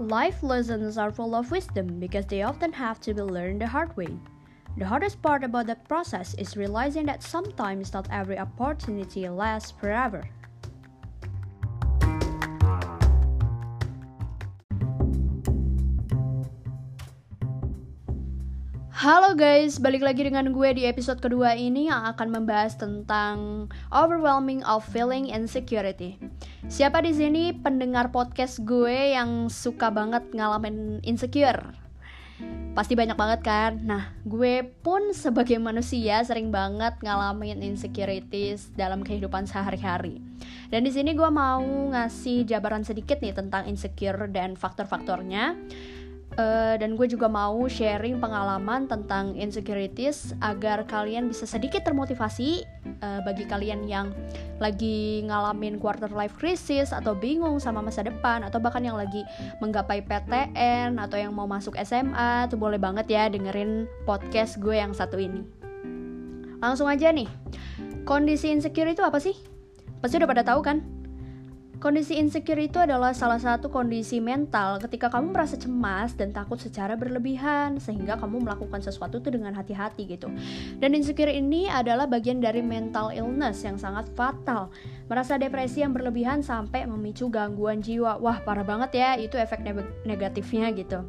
Life lessons are full of wisdom because they often have to be learned the hard way. The hardest part about that process is realizing that sometimes not every opportunity lasts forever. Halo guys, balik lagi dengan gue di episode kedua ini yang akan membahas tentang overwhelming of feeling insecurity. Siapa di sini pendengar podcast gue yang suka banget ngalamin insecure? Pasti banyak banget kan? Nah, gue pun sebagai manusia sering banget ngalamin insecurities dalam kehidupan sehari-hari. Dan di sini gue mau ngasih jabaran sedikit nih tentang insecure dan faktor-faktornya Uh, dan gue juga mau sharing pengalaman tentang insecurities agar kalian bisa sedikit termotivasi uh, bagi kalian yang lagi ngalamin quarter life crisis atau bingung sama masa depan atau bahkan yang lagi menggapai PTN atau yang mau masuk SMA tuh boleh banget ya dengerin podcast gue yang satu ini. Langsung aja nih. Kondisi insecure itu apa sih? Pasti udah pada tahu kan? Kondisi insecure itu adalah salah satu kondisi mental ketika kamu merasa cemas dan takut secara berlebihan sehingga kamu melakukan sesuatu itu dengan hati-hati gitu. Dan insecure ini adalah bagian dari mental illness yang sangat fatal. Merasa depresi yang berlebihan sampai memicu gangguan jiwa. Wah, parah banget ya itu efek negatifnya gitu.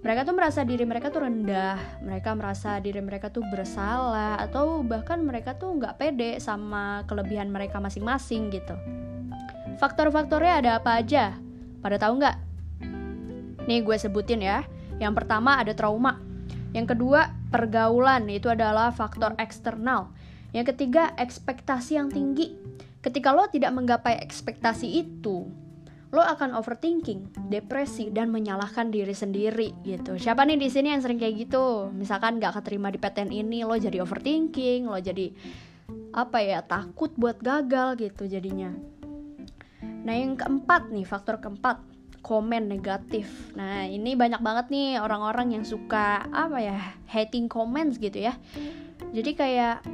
Mereka tuh merasa diri mereka tuh rendah, mereka merasa diri mereka tuh bersalah, atau bahkan mereka tuh nggak pede sama kelebihan mereka masing-masing gitu. Faktor-faktornya ada apa aja? Pada tahu nggak? Nih gue sebutin ya. Yang pertama ada trauma. Yang kedua pergaulan, itu adalah faktor eksternal. Yang ketiga ekspektasi yang tinggi. Ketika lo tidak menggapai ekspektasi itu, lo akan overthinking, depresi, dan menyalahkan diri sendiri gitu. Siapa nih di sini yang sering kayak gitu? Misalkan nggak keterima di PTN ini, lo jadi overthinking, lo jadi apa ya takut buat gagal gitu jadinya. Nah, yang keempat nih, faktor keempat, komen negatif. Nah, ini banyak banget nih orang-orang yang suka apa ya, hating comments gitu ya. Jadi kayak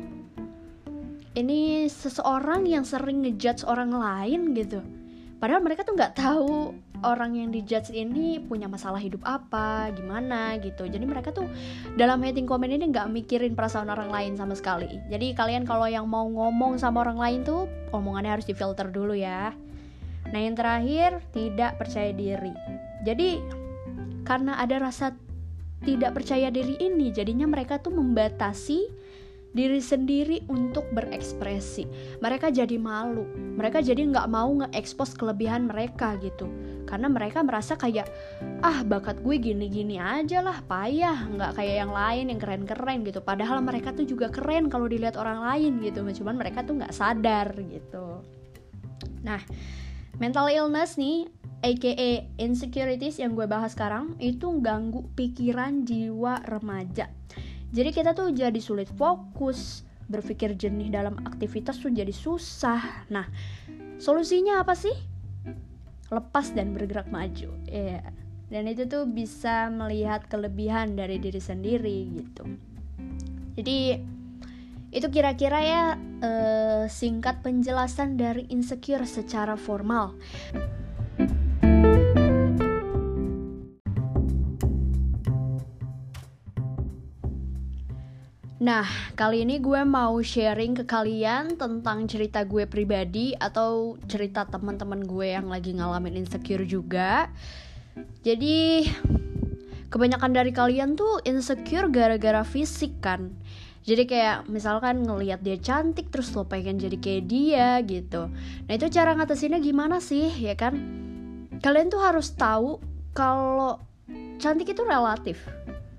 ini seseorang yang sering ngejudge orang lain gitu. Padahal mereka tuh nggak tahu orang yang dijudge ini punya masalah hidup apa, gimana gitu. Jadi mereka tuh dalam hating comment ini nggak mikirin perasaan orang lain sama sekali. Jadi kalian kalau yang mau ngomong sama orang lain tuh omongannya harus difilter dulu ya. Nah, yang terakhir, tidak percaya diri. Jadi, karena ada rasa tidak percaya diri ini, jadinya mereka tuh membatasi diri sendiri untuk berekspresi. Mereka jadi malu, mereka jadi nggak mau nge-expose kelebihan mereka gitu. Karena mereka merasa kayak, ah bakat gue gini-gini aja lah, payah, nggak kayak yang lain yang keren-keren gitu. Padahal mereka tuh juga keren kalau dilihat orang lain gitu, cuman mereka tuh nggak sadar gitu. Nah, Mental illness nih, aka insecurities yang gue bahas sekarang, itu ganggu pikiran jiwa remaja. Jadi kita tuh jadi sulit fokus, berpikir jernih dalam aktivitas tuh jadi susah. Nah, solusinya apa sih? Lepas dan bergerak maju. Ya. Yeah. Dan itu tuh bisa melihat kelebihan dari diri sendiri gitu. Jadi itu kira-kira ya uh, singkat penjelasan dari insecure secara formal. Nah, kali ini gue mau sharing ke kalian tentang cerita gue pribadi atau cerita teman-teman gue yang lagi ngalamin insecure juga. Jadi, kebanyakan dari kalian tuh insecure gara-gara fisik kan jadi kayak misalkan ngelihat dia cantik terus lo pengen jadi kayak dia gitu. Nah itu cara ngatasinnya gimana sih ya kan? Kalian tuh harus tahu kalau cantik itu relatif.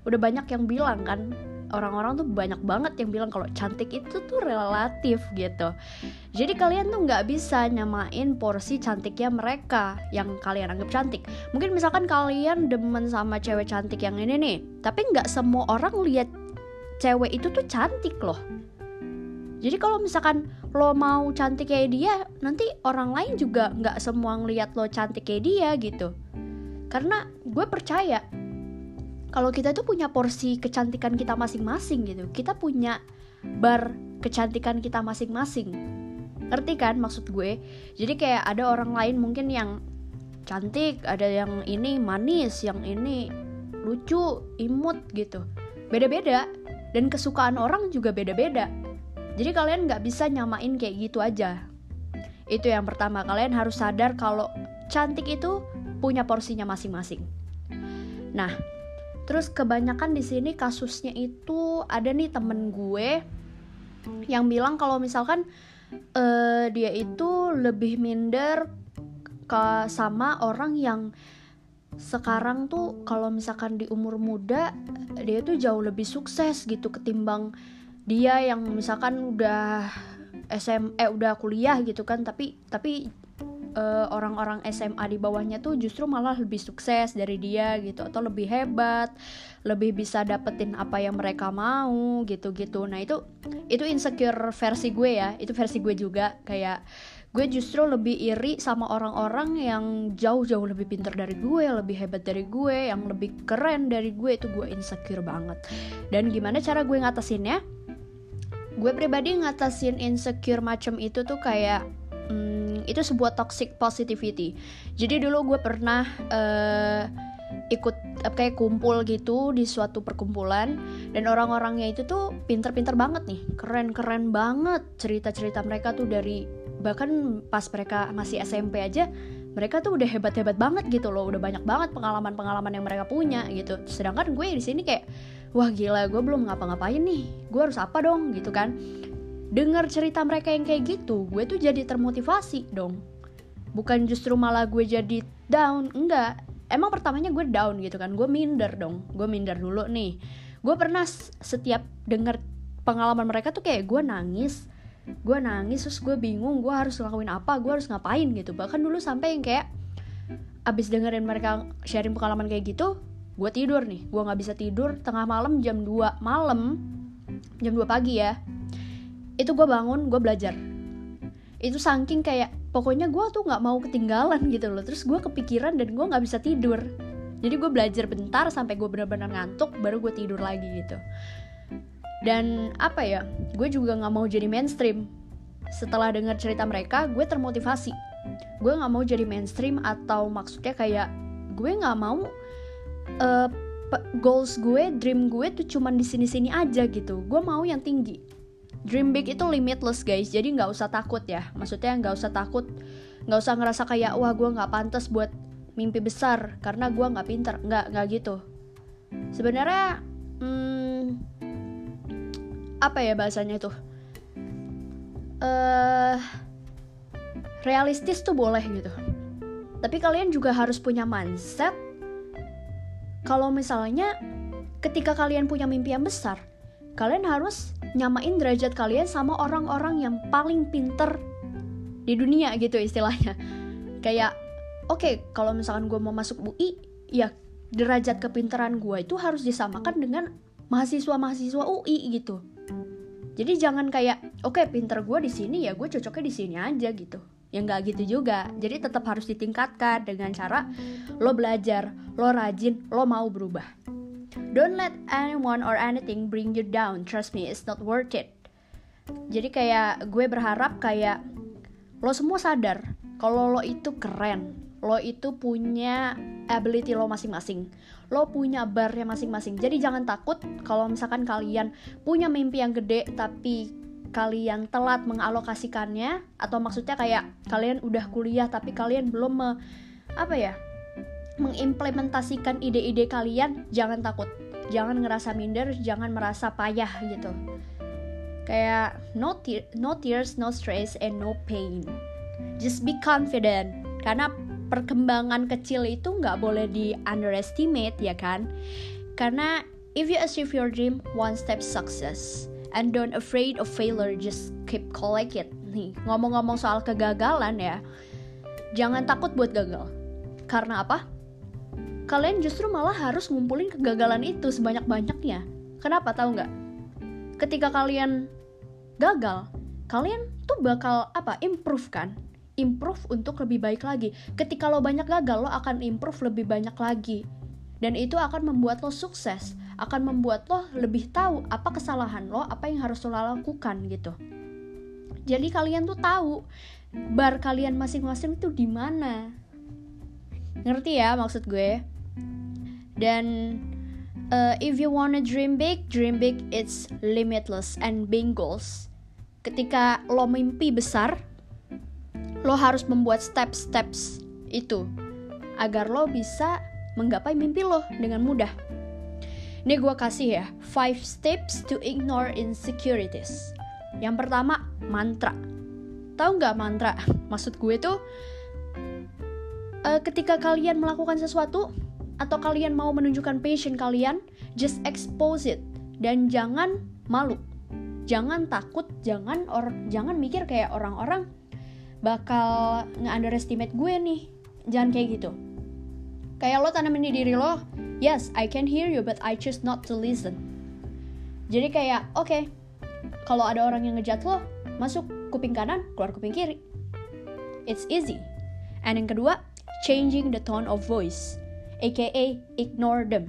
Udah banyak yang bilang kan orang-orang tuh banyak banget yang bilang kalau cantik itu tuh relatif gitu. Jadi kalian tuh nggak bisa nyamain porsi cantiknya mereka yang kalian anggap cantik. Mungkin misalkan kalian demen sama cewek cantik yang ini nih tapi nggak semua orang lihat cewek itu tuh cantik loh. Jadi kalau misalkan lo mau cantik kayak dia nanti orang lain juga nggak semua ngeliat lo cantik kayak dia gitu. Karena gue percaya kalau kita tuh punya porsi kecantikan kita masing-masing gitu. Kita punya bar kecantikan kita masing-masing. Ngerti kan maksud gue? Jadi kayak ada orang lain mungkin yang cantik ada yang ini manis yang ini lucu imut gitu. Beda-beda dan kesukaan orang juga beda-beda. Jadi kalian nggak bisa nyamain kayak gitu aja. Itu yang pertama. Kalian harus sadar kalau cantik itu punya porsinya masing-masing. Nah terus kebanyakan di sini kasusnya itu ada nih temen gue yang bilang kalau misalkan uh, dia itu lebih minder ke sama orang yang sekarang tuh kalau misalkan di umur muda dia tuh jauh lebih sukses gitu ketimbang dia yang misalkan udah SM eh udah kuliah gitu kan tapi tapi uh, orang-orang SMA di bawahnya tuh justru malah lebih sukses dari dia gitu atau lebih hebat, lebih bisa dapetin apa yang mereka mau gitu-gitu. Nah, itu itu insecure versi gue ya. Itu versi gue juga kayak gue justru lebih iri sama orang-orang yang jauh-jauh lebih pintar dari gue, lebih hebat dari gue, yang lebih keren dari gue itu gue insecure banget. Dan gimana cara gue ngatasinnya? gue pribadi ngatasin insecure macam itu tuh kayak hmm, itu sebuah toxic positivity jadi dulu gue pernah uh, ikut kayak kumpul gitu di suatu perkumpulan dan orang-orangnya itu tuh pinter-pinter banget nih keren-keren banget cerita-cerita mereka tuh dari bahkan pas mereka masih SMP aja mereka tuh udah hebat-hebat banget gitu loh. Udah banyak banget pengalaman-pengalaman yang mereka punya gitu. Sedangkan gue di sini kayak wah gila gue belum ngapa-ngapain nih. Gue harus apa dong? gitu kan. Dengar cerita mereka yang kayak gitu gue tuh jadi termotivasi dong. Bukan justru malah gue jadi down enggak. Emang pertamanya gue down gitu kan. Gue minder dong. Gue minder dulu nih. Gue pernah setiap denger pengalaman mereka tuh kayak gue nangis gue nangis terus gue bingung gue harus ngelakuin apa gue harus ngapain gitu. Bahkan dulu sampai yang kayak abis dengerin mereka sharing pengalaman kayak gitu gue tidur nih. Gue nggak bisa tidur tengah malam jam 2 malam jam 2 pagi ya. Itu gue bangun gue belajar. Itu saking kayak pokoknya gue tuh nggak mau ketinggalan gitu loh. Terus gue kepikiran dan gue nggak bisa tidur. Jadi gue belajar bentar sampai gue benar-benar ngantuk baru gue tidur lagi gitu dan apa ya gue juga nggak mau jadi mainstream setelah dengar cerita mereka gue termotivasi gue nggak mau jadi mainstream atau maksudnya kayak gue nggak mau uh, goals gue, dream gue tuh cuman di sini-sini aja gitu. Gue mau yang tinggi. Dream big itu limitless guys, jadi nggak usah takut ya. Maksudnya nggak usah takut, nggak usah ngerasa kayak wah gue nggak pantas buat mimpi besar karena gue nggak pinter, nggak nggak gitu. Sebenarnya, hmm, apa ya bahasanya tuh? Uh, realistis tuh boleh gitu. Tapi kalian juga harus punya mindset kalau misalnya ketika kalian punya mimpi yang besar, kalian harus nyamain derajat kalian sama orang-orang yang paling pinter di dunia gitu istilahnya. Kayak, oke, okay, kalau misalkan gue mau masuk UI, ya derajat kepintaran gue itu harus disamakan dengan mahasiswa-mahasiswa UI gitu. Jadi jangan kayak, oke okay, pinter gue di sini ya gue cocoknya di sini aja gitu. Ya nggak gitu juga. Jadi tetap harus ditingkatkan dengan cara lo belajar lo rajin lo mau berubah. Don't let anyone or anything bring you down. Trust me it's not worth it. Jadi kayak gue berharap kayak lo semua sadar kalau lo itu keren lo itu punya ability lo masing-masing. Lo punya barnya masing-masing. Jadi jangan takut kalau misalkan kalian punya mimpi yang gede tapi kalian telat mengalokasikannya atau maksudnya kayak kalian udah kuliah tapi kalian belum me, apa ya mengimplementasikan ide-ide kalian jangan takut. Jangan ngerasa minder jangan merasa payah gitu. Kayak no, te no tears no stress and no pain. Just be confident. Karena perkembangan kecil itu nggak boleh di underestimate ya kan? Karena if you achieve your dream one step success. And don't afraid of failure just keep collect it. Nih ngomong-ngomong soal kegagalan ya jangan takut buat gagal. Karena apa? Kalian justru malah harus ngumpulin kegagalan itu sebanyak-banyaknya. Kenapa tahu nggak? Ketika kalian gagal kalian tuh bakal apa? Improve kan improve untuk lebih baik lagi. Ketika lo banyak gagal lo akan improve lebih banyak lagi. Dan itu akan membuat lo sukses akan membuat lo lebih tahu apa kesalahan lo apa yang harus lo lakukan gitu. Jadi kalian tuh tahu bar kalian masing-masing itu di mana. Ngerti ya maksud gue? Dan uh, if you wanna dream big dream big it's limitless and being goals ketika lo mimpi besar lo harus membuat steps-steps itu agar lo bisa menggapai mimpi lo dengan mudah. Ini gue kasih ya 5 steps to ignore insecurities. Yang pertama mantra. Tahu nggak mantra? Maksud gue tuh uh, ketika kalian melakukan sesuatu atau kalian mau menunjukkan passion kalian, just expose it dan jangan malu. Jangan takut, jangan or jangan mikir kayak orang-orang bakal nge-underestimate gue nih. Jangan kayak gitu. Kayak lo tanamin di diri lo, yes, I can hear you but I choose not to listen. Jadi kayak, oke, okay, kalau ada orang yang ngejat lo, masuk kuping kanan, keluar kuping kiri. It's easy. And yang kedua, changing the tone of voice, aka ignore them.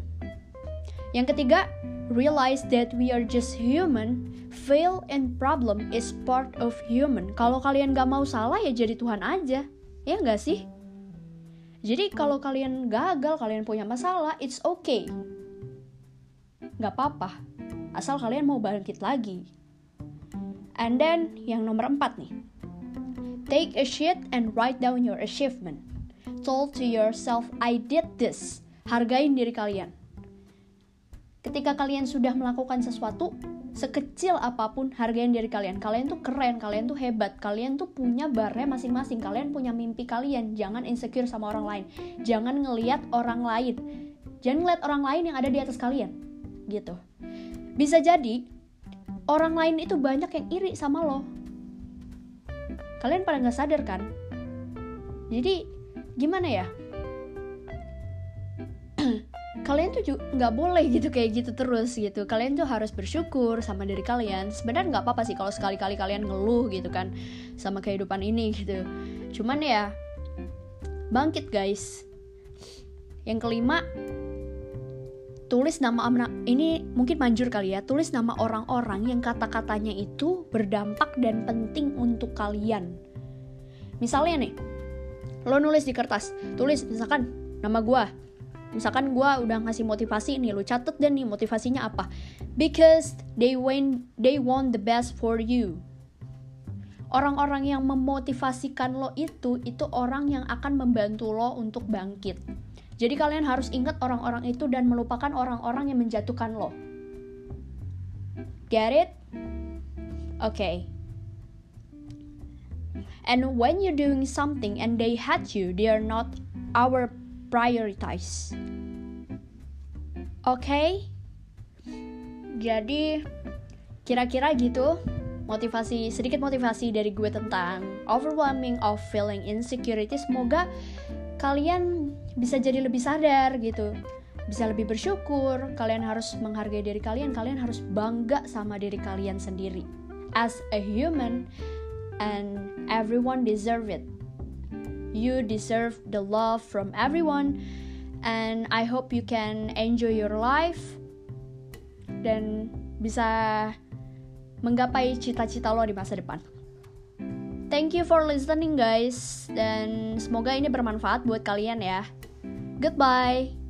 Yang ketiga, realize that we are just human. Fail and problem is part of human. Kalau kalian gak mau salah ya jadi Tuhan aja, ya nggak sih? Jadi kalau kalian gagal, kalian punya masalah, it's okay. Gak apa-apa, asal kalian mau bangkit lagi. And then yang nomor empat nih, take a sheet and write down your achievement told to yourself, I did this. Hargain diri kalian. Ketika kalian sudah melakukan sesuatu, sekecil apa pun hargain diri kalian. Kalian tuh keren, kalian tuh hebat, kalian tuh punya barnya masing-masing, kalian punya mimpi kalian. Jangan insecure sama orang lain. Jangan ngeliat orang lain. Jangan ngeliat orang lain yang ada di atas kalian. Gitu. Bisa jadi orang lain itu banyak yang iri sama lo. Kalian pada nggak sadar kan? Jadi gimana ya kalian tuh nggak boleh gitu kayak gitu terus gitu. Kalian tuh harus bersyukur sama diri kalian. Sebenarnya nggak apa-apa sih kalau sekali-kali kalian ngeluh gitu kan sama kehidupan ini gitu. Cuman ya bangkit guys. Yang kelima tulis nama ini mungkin manjur kali ya. Tulis nama orang-orang yang kata-katanya itu berdampak dan penting untuk kalian. Misalnya nih lo nulis di kertas tulis misalkan nama gue misalkan gue udah ngasih motivasi nih lo catet dan nih motivasinya apa. Because they want they want the best for you. Orang-orang yang memotivasikan lo itu itu orang yang akan membantu lo untuk bangkit. Jadi kalian harus ingat orang-orang itu dan melupakan orang-orang yang menjatuhkan lo. Get it? Oke okay. And when you're doing something and they hate you, they are not our prioritize. Oke? Okay? Jadi kira-kira gitu motivasi sedikit motivasi dari gue tentang overwhelming of feeling insecurity semoga kalian bisa jadi lebih sadar gitu bisa lebih bersyukur kalian harus menghargai diri kalian kalian harus bangga sama diri kalian sendiri as a human and everyone deserve it. You deserve the love from everyone and I hope you can enjoy your life dan bisa menggapai cita-cita lo di masa depan. Thank you for listening guys dan semoga ini bermanfaat buat kalian ya. Goodbye.